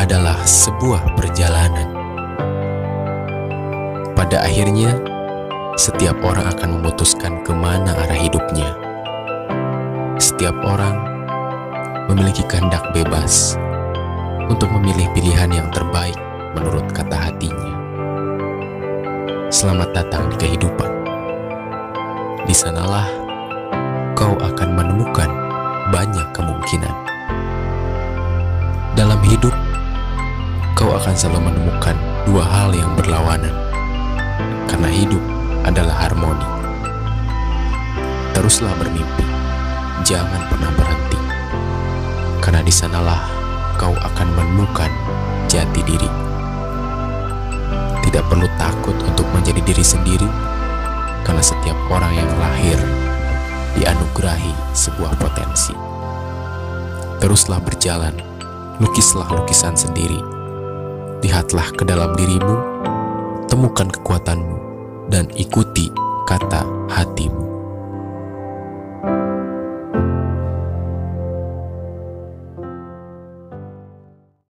adalah sebuah perjalanan. Pada akhirnya, setiap orang akan memutuskan ke mana arah hidupnya. Setiap orang memiliki kehendak bebas untuk memilih pilihan yang terbaik menurut kata hatinya. Selamat datang di kehidupan. Di sanalah kau akan menemukan banyak kemungkinan. Dalam hidup, kau akan selalu menemukan dua hal yang berlawanan. Karena hidup adalah harmoni. Teruslah bermimpi, jangan pernah berhenti. Karena di sanalah kau akan menemukan jati diri. Tidak perlu takut untuk menjadi diri sendiri, karena setiap orang yang lahir dianugerahi sebuah potensi. Teruslah berjalan, lukislah lukisan sendiri. Lihatlah ke dalam dirimu, temukan kekuatanmu, dan ikuti kata hatimu.